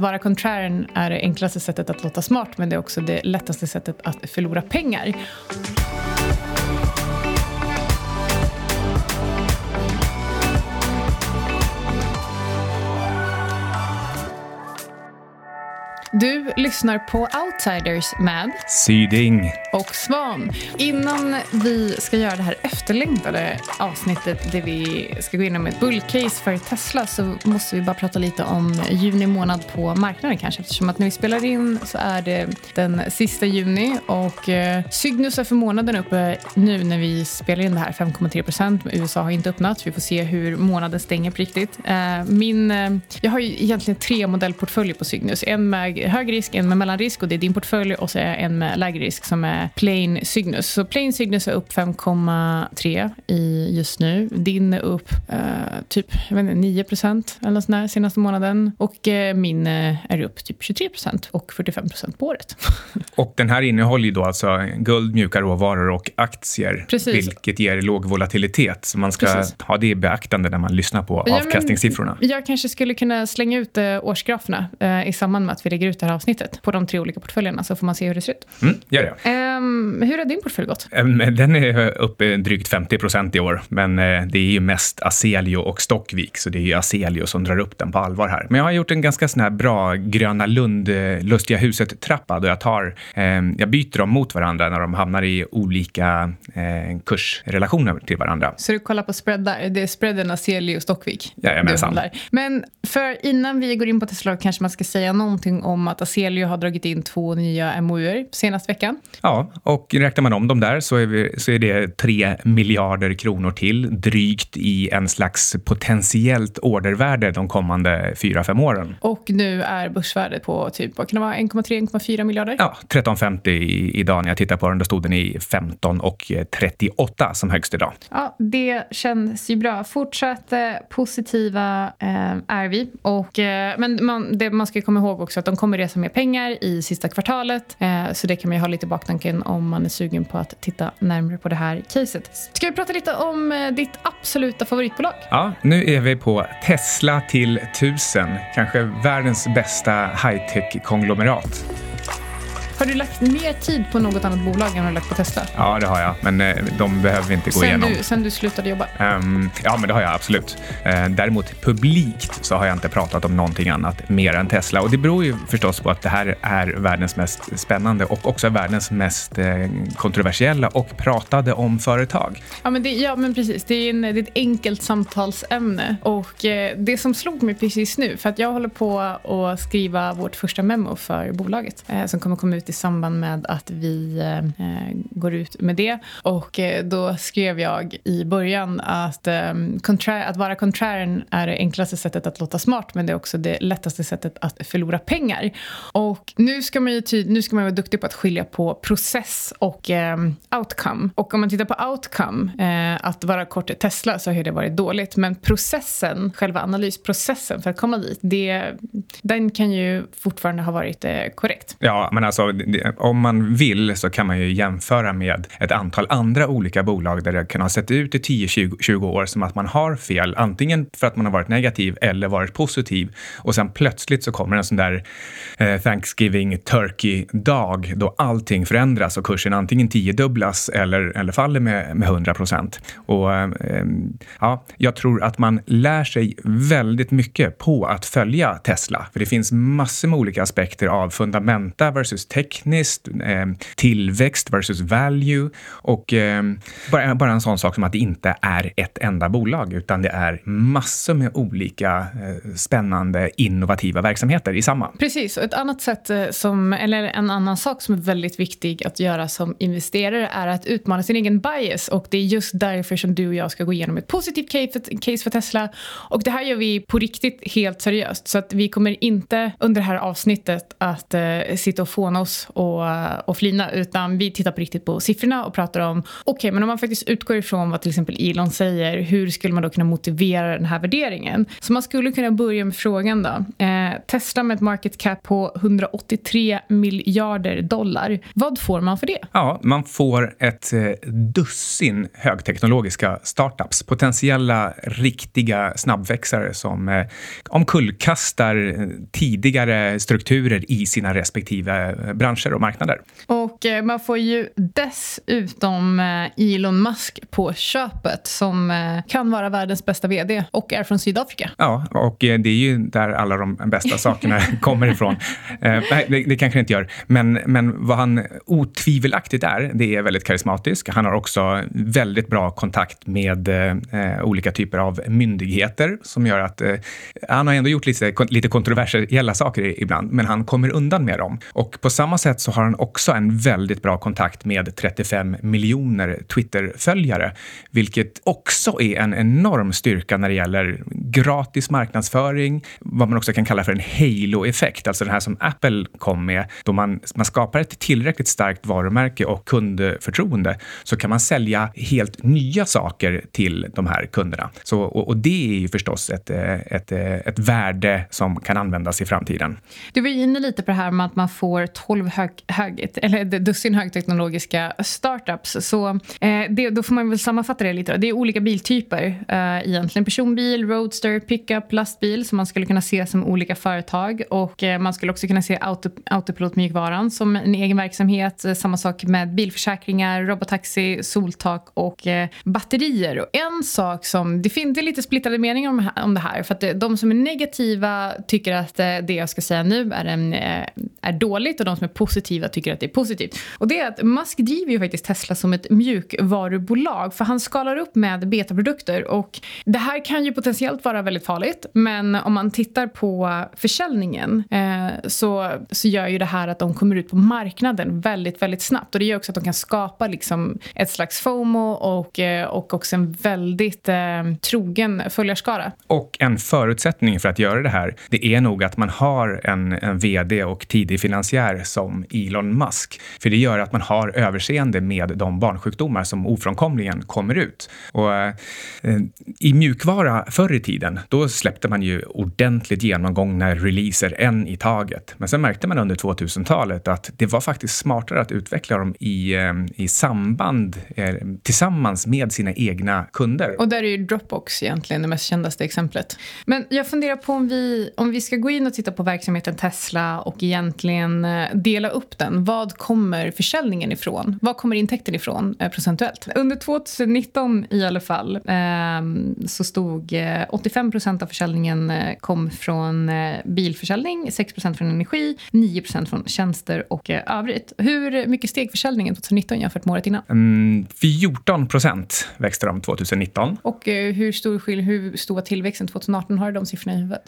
Att vara contrarian är det enklaste sättet att låta smart men det är också det lättaste sättet att förlora pengar. Du lyssnar på Outsiders med Syding och Svan. Innan vi ska göra det här efterlängtade avsnittet där vi ska gå igenom ett bullcase för Tesla så måste vi bara prata lite om juni månad på marknaden kanske eftersom att när vi spelar in så är det den sista juni och eh, Cygnus är för månaden uppe nu när vi spelar in det här 5,3 procent. USA har inte öppnat. Vi får se hur månaden stänger på riktigt. Eh, min, eh, jag har ju egentligen tre modellportföljer på Cygnus. En med hög risk, en med mellanrisk och det är din portfölj och så är en med lägre risk som är plain Cygnus. Så plain Cygnus är upp 5,3 i just nu. Din är upp uh, typ jag vet inte, 9 eller något sånt senaste månaden. Och uh, min uh, är upp typ 23% och 45% på året. och den här innehåller ju då alltså guld, mjuka råvaror och aktier, Precis. vilket ger låg volatilitet. Så man ska Precis. ha det i beaktande när man lyssnar på ja, avkastningssiffrorna. Jag kanske skulle kunna slänga ut årsgraferna i samband med att vi lägger ut det här avsnittet på de tre olika portföljerna så får man se hur det ser ut. Mm, gör det. Um, hur har din portfölj gått? Um, den är uppe drygt 50 procent i år, men uh, det är ju mest Aselio och Stockvik, så det är ju Aselio som drar upp den på allvar här. Men jag har gjort en ganska sån här bra Gröna Lund, uh, Lustiga huset-trappa, då jag tar, um, jag byter dem mot varandra när de hamnar i olika uh, kursrelationer till varandra. Så du kollar på spread där, det är spreaden Aselio och Stockvik? Jajamensan. Men för innan vi går in på Tesla kanske man ska säga någonting om att Aselio har dragit in två nya MOUer senaste veckan. Ja, och räknar man om dem där så är, vi, så är det 3 miljarder kronor till drygt i en slags potentiellt ordervärde de kommande 4-5 åren. Och nu är börsvärdet på typ, vad kan det vara, 1,3-1,4 miljarder? Ja, 13,50 idag när jag tittar på den. Då stod den i 15 och 38 som högst idag. Ja, det känns ju bra. Fortsatt eh, positiva eh, är vi. Och, eh, men man, det man ska komma ihåg också att de kommer kommer resa mer pengar i sista kvartalet. Eh, så det kan man ju ha lite i baktanken om man är sugen på att titta närmare på det här caset. Ska vi prata lite om eh, ditt absoluta favoritbolag? Ja, nu är vi på Tesla till 1000. Kanske världens bästa high-tech-konglomerat. Har du lagt mer tid på något annat bolag än du har lagt på Tesla? Ja, det har jag. Men eh, de behöver vi inte gå sen igenom. Du, sen du slutade jobba? Um, ja, men det har jag absolut. Uh, däremot publikt så har jag inte pratat om någonting annat mer än Tesla. Och det beror ju förstås på att det här är världens mest spännande och också världens mest uh, kontroversiella och pratade om företag. Ja, men, det, ja, men precis. Det är, en, det är ett enkelt samtalsämne. Och uh, det som slog mig precis nu, för att jag håller på att skriva vårt första memo för bolaget som kommer komma ut i samband med att vi eh, går ut med det. Och eh, då skrev jag i början att, eh, att vara contrarian är det enklaste sättet att låta smart men det är också det lättaste sättet att förlora pengar. Och nu ska man ju nu ska man vara duktig på att skilja på process och eh, outcome. Och om man tittar på outcome, eh, att vara kort i Tesla så har det varit dåligt. Men processen, själva analysprocessen för att komma dit, det, den kan ju fortfarande ha varit eh, korrekt. Ja, men alltså om man vill så kan man ju jämföra med ett antal andra olika bolag där det kan ha sett ut i 10-20 år som att man har fel, antingen för att man har varit negativ eller varit positiv och sen plötsligt så kommer en sån där eh, Thanksgiving Turkey-dag då allting förändras och kursen antingen tiodubblas eller, eller faller med, med 100 procent. Och eh, ja, jag tror att man lär sig väldigt mycket på att följa Tesla, för det finns massor med olika aspekter av fundamenta versus tekniskt, eh, tillväxt versus value och eh, bara, bara en sån sak som att det inte är ett enda bolag utan det är massor med olika eh, spännande innovativa verksamheter i samma. Precis, och ett annat sätt eh, som, eller en annan sak som är väldigt viktig att göra som investerare är att utmana sin egen bias och det är just därför som du och jag ska gå igenom ett positivt case för Tesla och det här gör vi på riktigt helt seriöst så att vi kommer inte under det här avsnittet att eh, sitta och fåna oss oss och, och flina utan vi tittar på riktigt på siffrorna och pratar om okej, okay, men om man faktiskt utgår ifrån vad till exempel Elon säger, hur skulle man då kunna motivera den här värderingen? Så man skulle kunna börja med frågan då. Eh, Tesla med ett market cap på 183 miljarder dollar. Vad får man för det? Ja, man får ett eh, dussin högteknologiska startups. Potentiella riktiga snabbväxare som eh, omkullkastar eh, tidigare strukturer i sina respektive eh, branscher och marknader. Och eh, man får ju dessutom eh, Elon Musk på köpet som eh, kan vara världens bästa vd och är från Sydafrika. Ja, och det är ju där alla de bästa sakerna kommer ifrån. Nej, det, det kanske det inte gör. Men, men vad han otvivelaktigt är, det är väldigt karismatisk. Han har också väldigt bra kontakt med eh, olika typer av myndigheter som gör att eh, han har ändå gjort lite, lite kontroversiella saker ibland, men han kommer undan med dem. Och på samma samma sätt så har han också en väldigt bra kontakt med 35 miljoner Twitter-följare, vilket också är en enorm styrka när det gäller gratis marknadsföring, vad man också kan kalla för en halo-effekt, alltså det här som Apple kom med, då man, man skapar ett tillräckligt starkt varumärke och kundförtroende så kan man sälja helt nya saker till de här kunderna. Så, och, och det är ju förstås ett, eh, ett, eh, ett värde som kan användas i framtiden. Du var inne lite på det här med att man får 12 hög, hög, eller dussin högteknologiska startups. Så eh, det, då får man väl sammanfatta det lite. då, Det är olika biltyper eh, egentligen. Personbil, roadster, pickup, lastbil som man skulle kunna se som olika företag. Och eh, man skulle också kunna se auto, autopilotmjukvaran som en egen verksamhet. Samma sak med bilförsäkringar, robotaxi, soltak och eh, batterier. Och en sak som, det finns det lite splittrade meningar om, om det här. För att eh, de som är negativa tycker att eh, det jag ska säga nu är, en, eh, är dåligt och de som är positiva tycker att det är positivt. Och det är att Musk driver ju faktiskt Tesla som ett mjukvarubolag för han skalar upp med betaprodukter och det här kan ju potentiellt vara väldigt farligt men om man tittar på försäljningen eh, så, så gör ju det här att de kommer ut på marknaden väldigt, väldigt snabbt och det gör också att de kan skapa liksom ett slags FOMO och, eh, och också en väldigt eh, trogen följarskara. Och en förutsättning för att göra det här, det är nog att man har en, en vd och tidig finansiär som som Elon Musk. För det gör att man har överseende med de barnsjukdomar som ofrånkomligen kommer ut. Och, eh, I mjukvara förr i tiden, då släppte man ju ordentligt genomgångna releaser, en i taget. Men sen märkte man under 2000-talet att det var faktiskt smartare att utveckla dem i, eh, i samband, eh, tillsammans med sina egna kunder. Och där är ju Dropbox egentligen det mest kändaste exemplet. Men jag funderar på om vi, om vi ska gå in och titta på verksamheten Tesla och egentligen eh, dela upp den. Vad kommer försäljningen ifrån? Vad kommer intäkten ifrån eh, procentuellt? Under 2019 i alla fall eh, så stod 85 eh, procent av försäljningen eh, kom från eh, bilförsäljning, 6 procent från energi, 9 procent från tjänster och övrigt. Hur mycket steg försäljningen 2019 jämfört med året innan? Mm, 14 procent växte de 2019. Och hur stor, hur stor var tillväxten 2018? Har du de siffrorna i huvudet?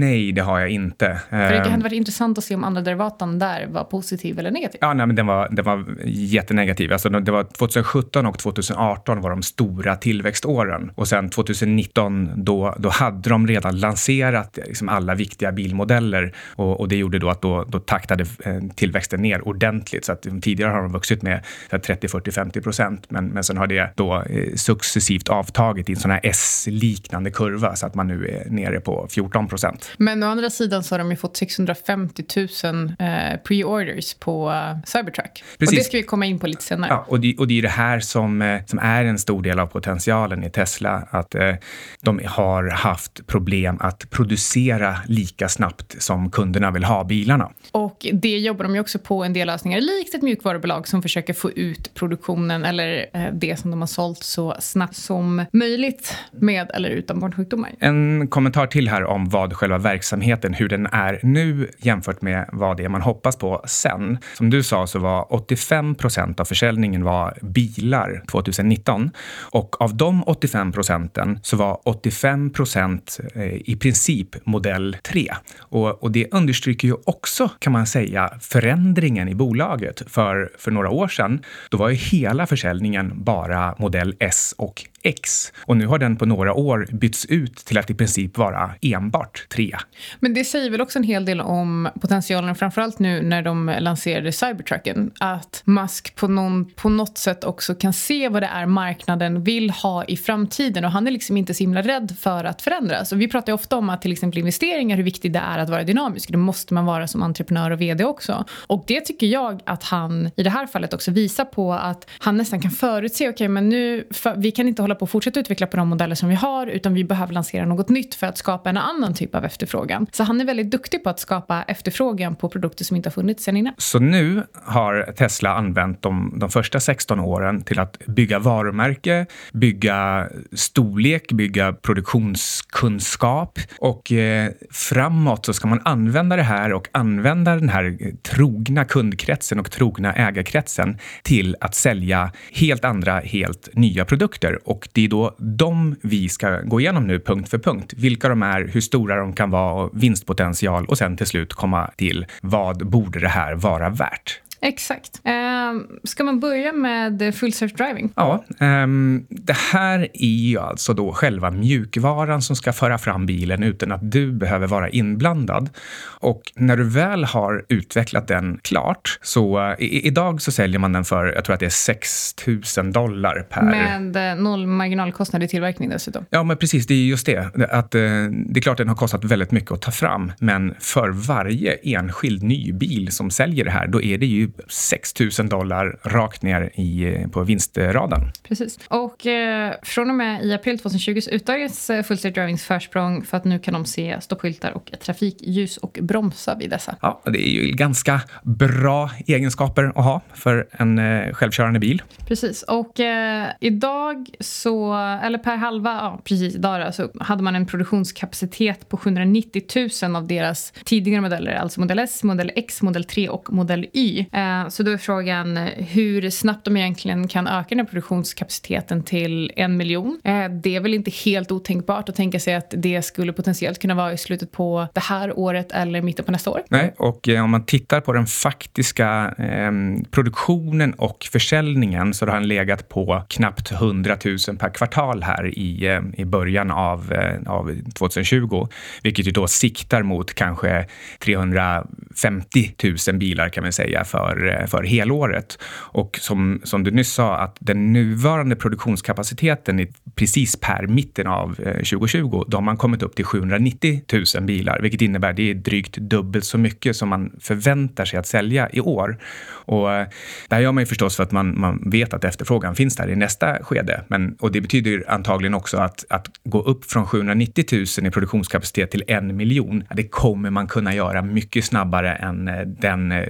nej, det har jag inte. För det hade varit intressant att se om andra derivaten där var positiv eller negativ. Ja, nej, men den var, den var jättenegativ. Alltså, det var 2017 och 2018 var de stora tillväxtåren. Och sen 2019, då, då hade de redan lanserat liksom alla viktiga bilmodeller och, och det gjorde då att då, då taktade eh, tillväxten ner ordentligt. Så att tidigare har de vuxit med 30, 40, 50 procent, men, men sen har det då eh, successivt avtagit i en sån här S-liknande kurva så att man nu är nere på 14 procent. Men å andra sidan så har de ju fått 650 000 eh, pre-orders på uh, Cybertruck. Precis. Och det ska vi komma in på lite senare. Ja, och, det, och det är det här som, eh, som är en stor del av potentialen i Tesla. Att eh, de har haft problem att producera lika snabbt som kunderna vill ha bilarna. Och det jobbar de ju också på en del lösningar, likt ett mjukvarubolag som försöker få ut produktionen eller eh, det som de har sålt så snabbt som möjligt med eller utan barnsjukdomar. En kommentar till här om vad själva verksamheten, hur den är nu jämfört med vad det är man hoppas hoppas på sen. Som du sa så var 85 procent av försäljningen var bilar 2019 och av de 85 procenten så var 85 procent eh, i princip modell 3. Och, och det understryker ju också kan man säga förändringen i bolaget. För, för några år sedan, då var ju hela försäljningen bara modell S och X. Och nu har den på några år bytts ut till att i princip vara enbart 3. Men det säger väl också en hel del om potentialen, framförallt nu när de lanserade Cybertrucken, att Musk på, någon, på något sätt också kan se vad det är marknaden vill ha i framtiden och han är liksom inte så himla rädd för att förändras. Och vi pratar ju ofta om att till exempel investeringar, hur viktigt det är att vara dynamisk. Det måste man vara som entreprenör och vd också. Och det tycker jag att han i det här fallet också visar på att han nästan kan förutse, okej okay, men nu, för, vi kan inte hålla på och fortsätta utveckla på de modeller som vi har utan vi behöver lansera något nytt för att skapa en annan typ av efterfrågan. Så han är väldigt duktig på att skapa efterfrågan på produkter som inte har funnits sen innan. Så nu har Tesla använt de, de första 16 åren till att bygga varumärke, bygga storlek, bygga produktionskunskap och eh, framåt så ska man använda det här och använda den här trogna kundkretsen och trogna ägarkretsen till att sälja helt andra, helt nya produkter. Och det är då de vi ska gå igenom nu punkt för punkt. Vilka de är, hur stora de kan vara och vinstpotential och sen till slut komma till vad borde det här vara värt? Exakt. Um, ska man börja med full self-driving? Ja, um, det här är ju alltså då själva mjukvaran som ska föra fram bilen utan att du behöver vara inblandad. Och när du väl har utvecklat den klart, så uh, i, idag så säljer man den för, jag tror att det är 6 000 dollar per... Med uh, noll marginalkostnad i tillverkning dessutom. Ja, men precis, det är just det. Att, uh, det är klart den har kostat väldigt mycket att ta fram, men för varje enskild ny bil som säljer det här, då är det ju 6 000 dollar rakt ner i, på vinstradarn. Precis. Och eh, från och med i april 2020 så utdagas eh, Full State Drivings försprång för att nu kan de se stoppskyltar och trafikljus och bromsa vid dessa. Ja, det är ju ganska bra egenskaper att ha för en eh, självkörande bil. Precis. Och eh, idag så, eller per halva, ja precis idag då, så hade man en produktionskapacitet på 790 000 av deras tidigare modeller, alltså modell S, modell X, modell 3 och modell Y. Eh, Eh, så då är frågan hur snabbt de egentligen kan öka den här produktionskapaciteten till en miljon. Eh, det är väl inte helt otänkbart att tänka sig att det skulle potentiellt kunna vara i slutet på det här året eller mitten på nästa år. Nej, och eh, om man tittar på den faktiska eh, produktionen och försäljningen så har den legat på knappt 100 000 per kvartal här i, eh, i början av, eh, av 2020, vilket ju då siktar mot kanske 350 000 bilar kan man säga för, för, eh, för helåret. Och som, som du nyss sa, att den nuvarande produktionskapaciteten är precis per mitten av eh, 2020, då har man kommit upp till 790 000 bilar, vilket innebär det är drygt dubbelt så mycket som man förväntar sig att sälja i år. Och eh, det här gör man ju förstås för att man, man vet att efterfrågan finns där i nästa skede. Men, och det betyder antagligen också att, att gå upp från 790 000 i produktionskapacitet till en miljon, det kommer man kunna göra mycket snabbare än den eh,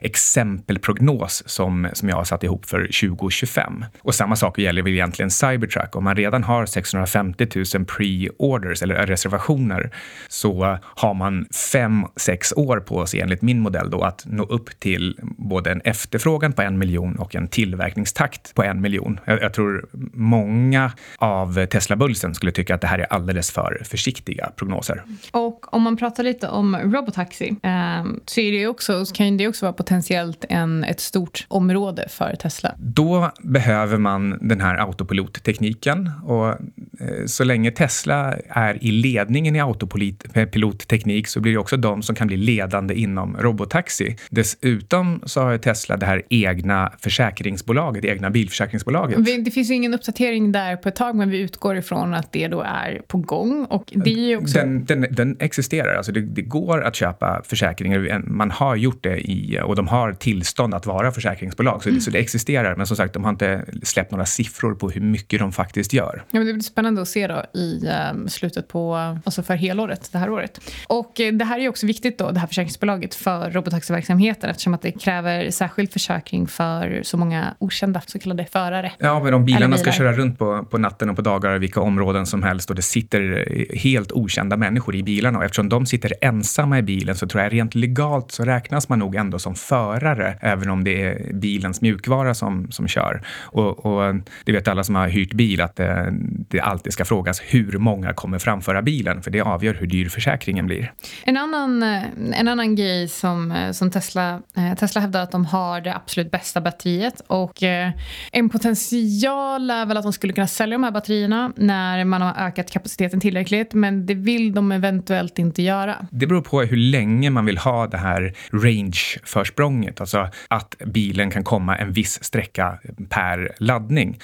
exempelprognos som, som jag har satt ihop för 2025. Och samma sak gäller väl egentligen Cybertruck. Om man redan har 650 000 pre-orders eller reservationer så har man fem, sex år på sig enligt min modell då att nå upp till både en efterfrågan på en miljon och en tillverkningstakt på en miljon. Jag, jag tror många av Tesla-bullsen skulle tycka att det här är alldeles för försiktiga prognoser. Och om man pratar lite om robotaxi eh, så, är det också, så kan det också vara potentiellt en, ett stort område för Tesla. Då behöver man den här autopilottekniken och eh, så länge Tesla är i ledningen i autopilotteknik så blir det också de som kan bli ledande inom robotaxi. Dessutom så har Tesla det här egna försäkringsbolaget, egna bilförsäkringsbolaget. Det finns ju ingen uppdatering där på ett tag men vi utgår ifrån att det då är på gång. Och det är också... den, den, den existerar, alltså det, det, går att köpa försäkringar. Man har gjort det i, och de har tillstånd att vara försäkringsbolag. Så, mm. så det existerar, men som sagt, de har inte släppt några siffror på hur mycket de faktiskt gör. Ja, men det blir spännande att se då i um, slutet på, alltså för helåret, det här året. Och uh, det här är också viktigt då, det här försäkringsbolaget för robotaxiverksamheten eftersom att det kräver särskild försäkring för så många okända så kallade förare. Ja, men om bilarna ska köra runt på, på natten och på dagar i vilka områden som helst och det sitter helt okända människor i bilarna och eftersom de sitter ensamma i bilen så tror jag rent legalt så räknas man nog ändå som som förare, även om det är bilens mjukvara som, som kör. Och, och det vet alla som har hyrt bil, att det, det alltid ska frågas hur många kommer framföra bilen, för det avgör hur dyr försäkringen blir. En annan, en annan grej som, som Tesla, Tesla hävdar att de har det absolut bästa batteriet och en potential är väl att de skulle kunna sälja de här batterierna när man har ökat kapaciteten tillräckligt, men det vill de eventuellt inte göra. Det beror på hur länge man vill ha det här försprånget, alltså att bilen kan komma en viss sträcka per laddning.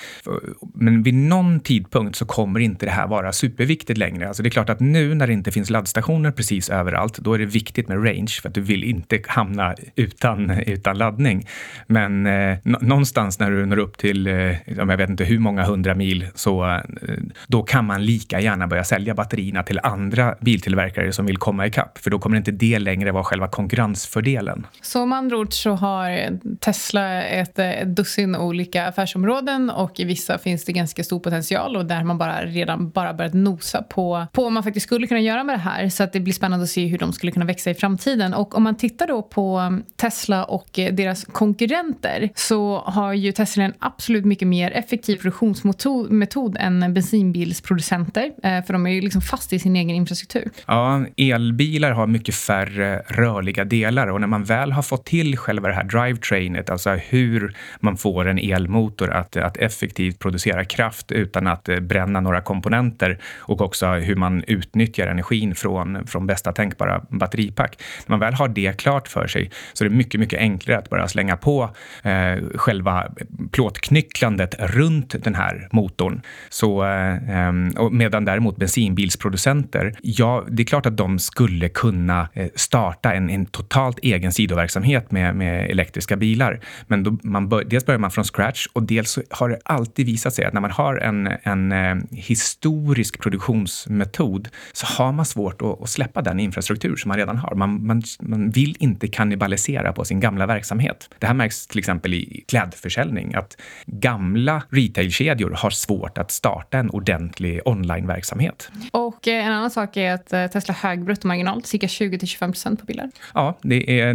Men vid någon tidpunkt så kommer inte det här vara superviktigt längre. Alltså det är klart att nu när det inte finns laddstationer precis överallt, då är det viktigt med range för att du vill inte hamna utan, utan laddning. Men eh, någonstans när du når upp till, eh, jag vet inte hur många hundra mil, så eh, då kan man lika gärna börja sälja batterierna till andra biltillverkare som vill komma ikapp, för då kommer inte det längre vara själva konkurrensfördelen. Så med andra ord så har Tesla ett, eh, ett dussin olika affärsområden och i vissa finns det ganska stor potential och där man bara redan bara börjat nosa på, på vad man faktiskt skulle kunna göra med det här. Så att det blir spännande att se hur de skulle kunna växa i framtiden. Och om man tittar då på mm, Tesla och eh, deras konkurrenter så har ju Tesla en absolut mycket mer effektiv produktionsmetod än bensinbilsproducenter. Eh, för de är ju liksom fast i sin egen infrastruktur. Ja, elbilar har mycket färre rörliga delar och när man väl har fått till själva det här drivetrainet, alltså hur man får en elmotor att, att effektivt producera kraft utan att eh, bränna några komponenter och också hur man utnyttjar energin från, från bästa tänkbara batteripack. När man väl har det klart för sig så är det mycket, mycket enklare att bara slänga på eh, själva plåtknycklandet runt den här motorn. Så, eh, ehm, medan däremot bensinbilsproducenter, ja, det är klart att de skulle kunna eh, starta en, en totalt egen sidoverksamhet med, med elektriska bilar. Men då man bör, dels börjar man från scratch och dels har det alltid visat sig att när man har en, en eh, historisk produktionsmetod så har man svårt att, att, släppa den infrastruktur som man redan har. Man, man, man vill inte kannibalisera på sin gamla verksamhet. Det här märks till exempel i klädförsäljning, att gamla retailkedjor har svårt att starta en ordentlig onlineverksamhet. Och eh, en annan sak är att eh, Tesla har hög bruttomarginal, cirka 20-25% på bilar. Ja, det är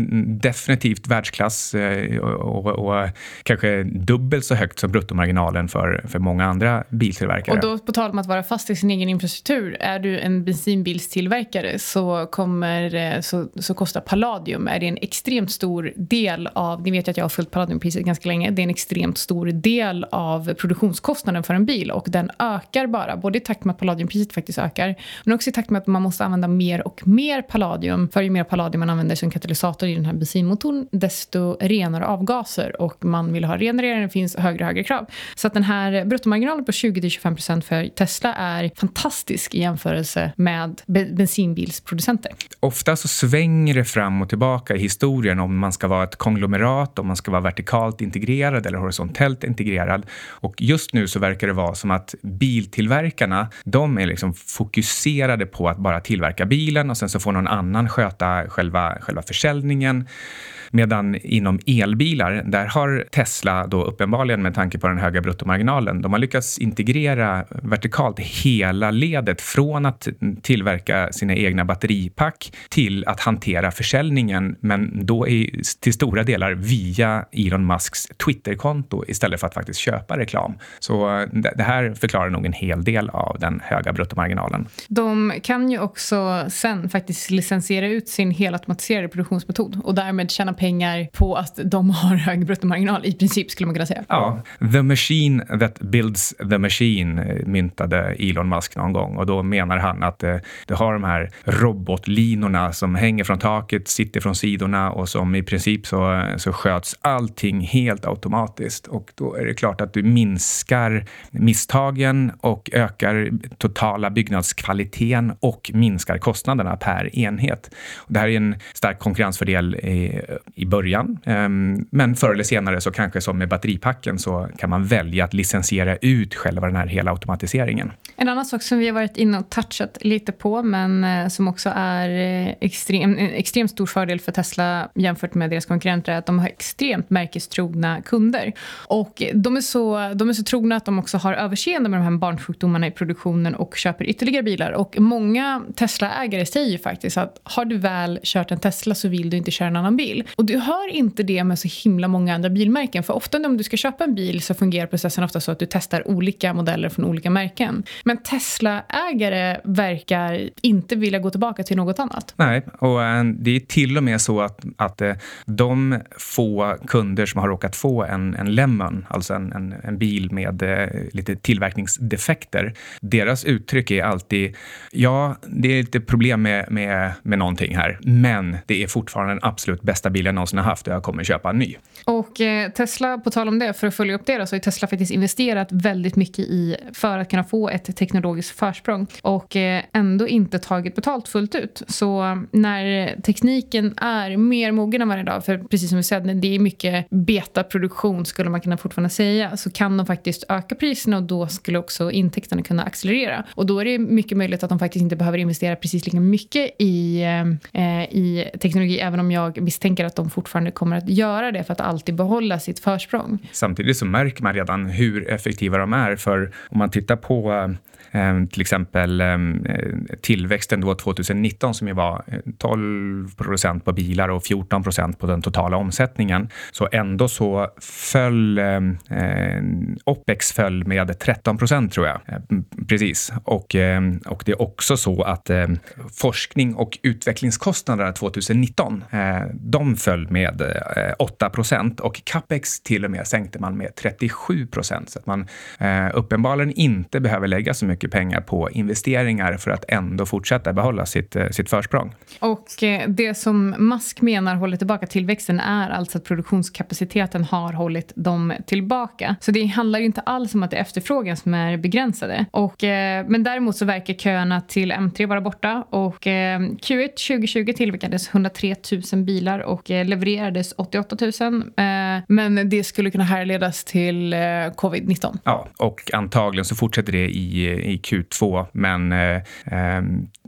definitivt världsklass eh, och, och, och, kanske dubbelt så högt som bruttomarginalen för, för många andra biltillverkare. Och då på tal om att vara fast i sin egen infrastruktur, är du en bensinbilstillverkare så, kommer, eh, så, så kostar palladium, är det en extremt stor del av, ni vet ju att jag har följt palladiumpriset ganska länge, det är en extremt stor del av produktionskostnaden för en bil och den ökar bara, både i takt med att palladiumpriset faktiskt ökar, men också i takt med att man måste använda mer och mer palladium, för ju mer palladium man använder som katalysator i den här bensin bensinmotorn, desto renare avgaser och man vill ha renare, det finns högre och högre krav. Så att den här bruttomarginalen på 20-25% för Tesla är fantastisk i jämförelse med bensinbilsproducenter. Ofta så svänger det fram och tillbaka i historien om man ska vara ett konglomerat, om man ska vara vertikalt integrerad eller horisontellt integrerad. Och just nu så verkar det vara som att biltillverkarna, de är liksom fokuserade på att bara tillverka bilen och sen så får någon annan sköta själva, själva försäljningen. Medan inom elbilar, där har Tesla då uppenbarligen med tanke på den höga bruttomarginalen, de har lyckats integrera vertikalt hela ledet från att tillverka sina egna batteripack till att hantera försäljningen, men då i, till stora delar via Elon Musks Twitterkonto istället för att faktiskt köpa reklam. Så eh, det här förklarar nog en hel del av den höga bruttomarginalen. De kan ju också sen faktiskt licensiera ut sin helautomatiserade produktionsmetod och därmed tjäna pengar på att de har hög bruttomarginal i princip skulle man kunna säga. Ja, the machine that builds the machine eh, myntade Elon Musk någon gång och då menar han att eh, du har de här robotlinorna som hänger från taket, sitter från sidorna och som i princip så, eh, så sköts allting helt automatiskt och då är det klart att du minskar misstagen och ökar totala byggnadskvaliteten och minskar kostnaderna per enhet. Och det här är en stark konkurrensfördel i, början. Ehm, men förr eller senare så kanske som med batteripacken så kan man välja att licensiera ut själva den här hela automatiseringen. En annan sak som vi har varit inne och touchat lite på men eh, som också är eh, extrem, en extremt stor fördel för Tesla jämfört med deras konkurrenter är att de har extremt märkestrogna kunder. Och de är, så, de är så trogna att de också har överseende med de här barnsjukdomarna i produktionen och köper ytterligare bilar. Och många Tesla-ägare säger faktiskt att har du väl kört en Tesla så vill du inte köra en annan bil bil. Och du hör inte det med så himla många andra bilmärken. För ofta om du ska köpa en bil så fungerar processen ofta så att du testar olika modeller från olika märken. Men Tesla-ägare verkar inte vilja gå tillbaka till något annat. Nej, och eh, det är till och med så att, att eh, de få kunder som har råkat få en, en Lemon, alltså en, en, en bil med eh, lite tillverkningsdefekter, deras uttryck är alltid ja, det är lite problem med, med, med någonting här, men det är fortfarande den absolut bästa bil jag någonsin har haft och jag kommer köpa en ny. Och eh, Tesla, på tal om det, för att följa upp det då, så har Tesla faktiskt investerat väldigt mycket i för att kunna få ett teknologiskt försprång och eh, ändå inte tagit betalt fullt ut. Så eh, när tekniken är mer mogen än vad idag, för precis som vi sa, det är mycket betaproduktion skulle man kunna fortfarande säga, så kan de faktiskt öka priserna och då skulle också intäkterna kunna accelerera. Och då är det mycket möjligt att de faktiskt inte behöver investera precis lika mycket i, eh, eh i teknologi, även om jag misstänker att de fortfarande kommer att göra det för att alltid behålla sitt försprång. Samtidigt så märker man redan hur effektiva de är, för om man tittar på eh, till exempel eh, tillväxten då 2019 som ju var eh, 12 procent på bilar och 14 procent på den totala omsättningen. Så ändå så föll eh, OPEX föll med 13 procent tror jag. Precis. Och, och det är också så att forskning och utvecklingskostnaderna 2019, eh, de föll med eh, 8 procent och capex till och med sänkte man med 37 procent. Så att man eh, uppenbarligen inte behöver lägga så mycket pengar på investeringar för att ändå fortsätta behålla sitt, eh, sitt försprång. Och det som Musk menar håller tillbaka tillväxten är alltså att produktionskapaciteten har hållit dem tillbaka. Så det handlar inte alls om att det är efterfrågan som är begränsade. Och, men däremot så verkar köerna till M3 vara borta och Q1 2020 tillverkades 103 000 bilar och levererades 88 000. Men det skulle kunna härledas till covid-19. Ja, och antagligen så fortsätter det i, i Q2, men eh, eh,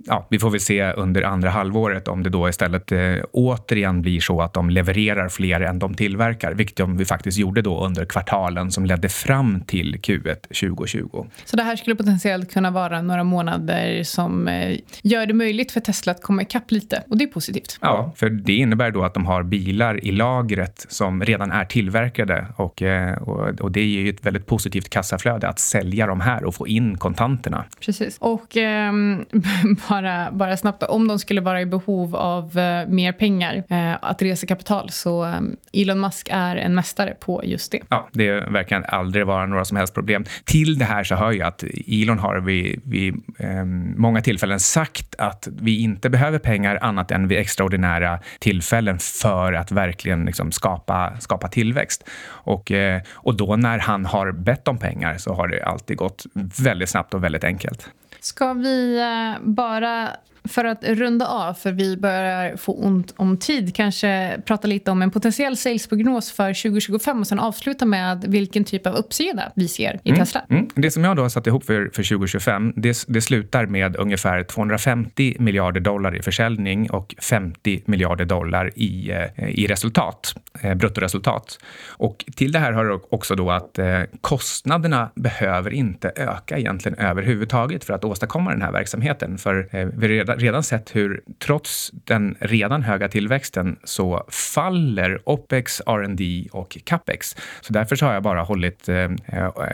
ja, vi får väl se under andra halvåret om det då istället eh, återigen blir så att de levererar fler än de tillverkar, vilket de vi faktiskt gjorde då under kvartalen som ledde fram till Q1 2020. Så det här skulle potentiellt kunna vara några månader som eh, gör det möjligt för Tesla att komma ikapp lite och det är positivt. Ja, för det innebär då att de har bilar i lagret som redan är tillverkade och, eh, och, och det ger ju ett väldigt positivt kassaflöde att sälja de här och få in kontanterna. Precis. Och eh, bara, bara snabbt, om de skulle vara i behov av eh, mer pengar eh, att resa kapital så eh, Elon Musk är en mästare på just det. Ja, det verkar aldrig vara några som helst problem. Till det här så hör jag att Elon har vid, vid eh, många tillfällen sagt att vi inte behöver pengar annat än vid extraordinära tillfällen för att verkligen liksom skapa, skapa tillväxt. Och, eh, och då när han har bett om pengar så har det alltid gått väldigt snabbt och väldigt enkelt. Ska vi eh, bara för att runda av, för vi börjar få ont om tid, kanske prata lite om en potentiell salesprognos för 2025 och sen avsluta med vilken typ av uppsida vi ser i mm. Tesla. Mm. Det som jag då har satt ihop för, för 2025, det, det slutar med ungefär 250 miljarder dollar i försäljning och 50 miljarder dollar i, eh, i resultat, eh, bruttoresultat. Och till det här har också då att eh, kostnaderna behöver inte öka egentligen överhuvudtaget för att åstadkomma den här verksamheten. För vi redan sett hur trots den redan höga tillväxten så faller OPEX, R&D och CAPEX. Så därför så har jag bara hållit eh, eh,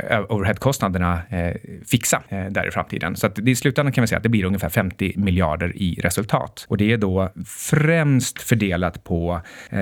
eh, overheadkostnaderna eh, fixa eh, där i framtiden. Så att i slutändan kan vi säga att det blir ungefär 50 miljarder i resultat. Och det är då främst fördelat på eh,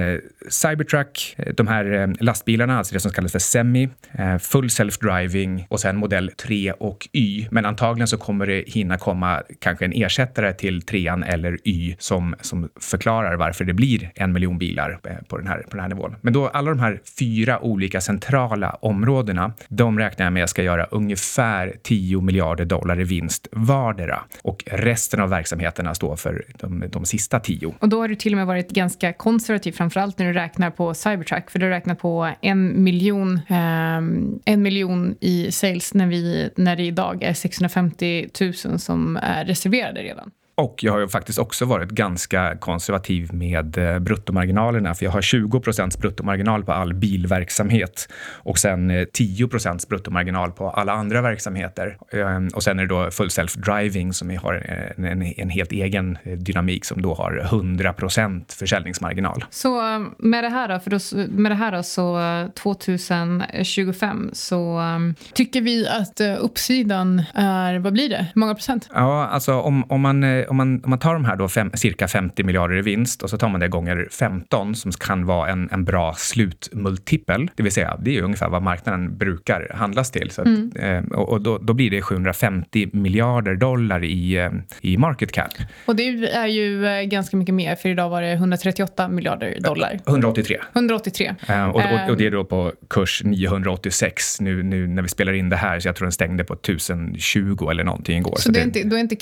Cybertruck, de här eh, lastbilarna, alltså det som kallas för Semi, eh, full self-driving och sen modell 3 och Y. Men antagligen så kommer det hinna komma kanske en ersättare till till trean eller Y som, som förklarar varför det blir en miljon bilar eh, på den, här, på den här nivån. Men då alla de här fyra olika centrala områdena, de räknar jag med ska göra ungefär 10 miljarder dollar i vinst vardera och resten av verksamheterna står för de, de sista tio. Och då har du till och med varit ganska konservativ, framförallt när du räknar på Cybertruck, för du räknar på en miljon, eh, en miljon i sales när, vi, när det idag är 650 000 som är reserverade redan. Och jag har ju faktiskt också varit ganska konservativ med eh, bruttomarginalerna, för jag har 20 procents bruttomarginal på all bilverksamhet och sen 10 procents bruttomarginal på alla andra verksamheter. Ehm, och sen är det då full self-driving som har en, en, en helt egen dynamik som då har 100 procent försäljningsmarginal. Så med det här då, för då, med det här då så 2025 så um, tycker vi att uppsidan är, vad blir det, Hur många procent? Ja, alltså om, om, man, eh, om, man, om man tar de här då fem, cirka 50 miljarder i vinst och så tar man det gånger 15 som kan vara en, en bra slutmultipel, det vill säga det är ungefär vad marknaden brukar handlas till. Så att, mm. eh, och, och då, då, blir det 750 miljarder dollar i, eh, i market cap. Och det är ju eh, ganska mycket mer, för idag var det 138 miljarder dollar. 183. 183. Uh, och, och, och, det är då på kurs 986 nu, nu när vi spelar in det här, så jag tror den stängde på 1020 eller någonting igår. Så, så det är inte, då är inte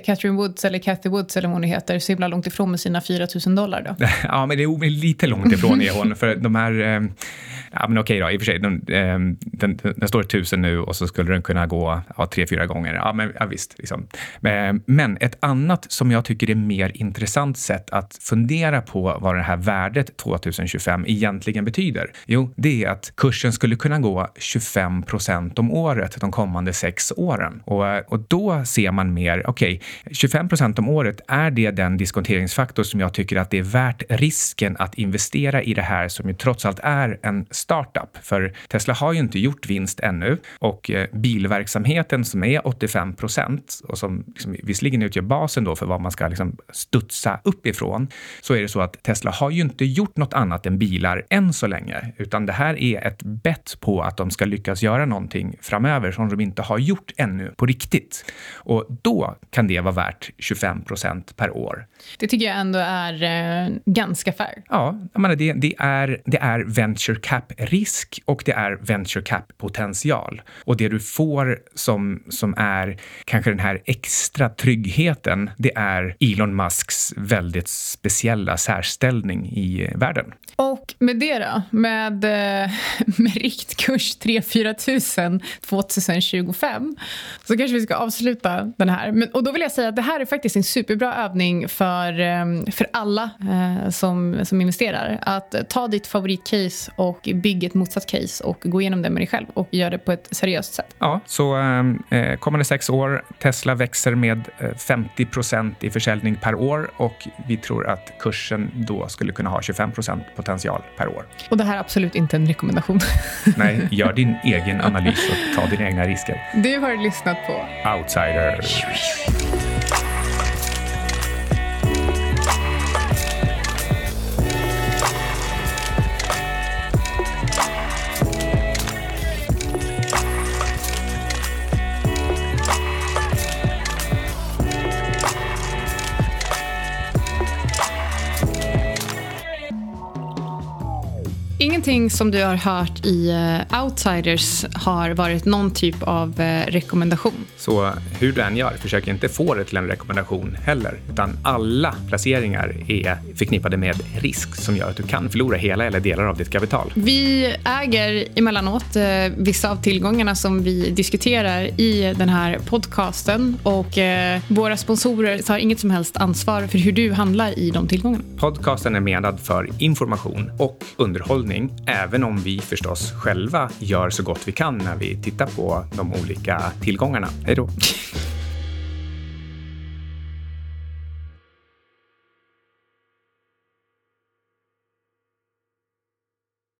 Catherine Woods eller Cathy Woods eller vad hon heter så himla långt ifrån med sina 4 000 dollar då? ja, men det är lite långt ifrån är hon, för de här eh, Ja, men okej då, i och för sig. Ehm, den, den, den står tusen nu och så skulle den kunna gå ja, tre, fyra gånger. Ja, men ja, visst. Liksom. Eh, men ett annat som jag tycker är mer intressant sätt att fundera på vad det här värdet 2025 egentligen betyder. Jo, det är att kursen skulle kunna gå 25 procent om året de kommande sex åren. Och, och då ser man mer, okej, okay, 25 procent om året, är det den diskonteringsfaktor som jag tycker att det är värt risken att investera i det här som ju trots allt är en startup. För Tesla har ju inte gjort vinst ännu och eh, bilverksamheten som är 85 procent och som liksom visserligen utgör basen då för vad man ska liksom studsa uppifrån, så är det så att Tesla har ju inte gjort något annat än bilar än så länge, utan det här är ett bett på att de ska lyckas göra någonting framöver som de inte har gjort ännu på riktigt. Och då kan det vara värt 25 procent per år. Det tycker jag ändå är eh, ganska fair. Ja, jag menar, det, det, är, det är venture cap-risk och det är venture cap-potential. Och det du får som, som är kanske den här extra tryggheten, det är Elon Musks väldigt speciella särställning i eh, världen. Och med det då, med, eh, med riktkurs 3-4 tusen 2025 så kanske vi ska avsluta den här. Men, och då vill jag säga att det här är faktiskt en superbra övning för, eh, för alla eh, som, som investerar. Att ta ditt favoritcase och bygga ett motsatt case och gå igenom det med dig själv och göra det på ett seriöst sätt. Ja, så eh, kommande sex år, Tesla växer med 50 procent i försäljning per år och vi tror att kursen då skulle kunna ha 25 procent potential per år. Och det här är absolut inte en rekommendation. Nej, gör din egen analys och ta dina egna risker. Du har lyssnat på Outsider. Ingenting som du har hört i eh, Outsiders har varit någon typ av eh, rekommendation. Så hur du än gör, försök inte få det till en rekommendation heller. Utan alla placeringar är förknippade med risk som gör att du kan förlora hela eller delar av ditt kapital. Vi äger emellanåt uh, vissa av tillgångarna som vi diskuterar i den här podcasten och våra sponsorer tar inget som helst ansvar för hur du handlar i de tillgångarna. Podcasten är menad för information och underhållning även om vi förstås själva gör så gott vi kan när vi tittar på de olika tillgångarna. Hej då.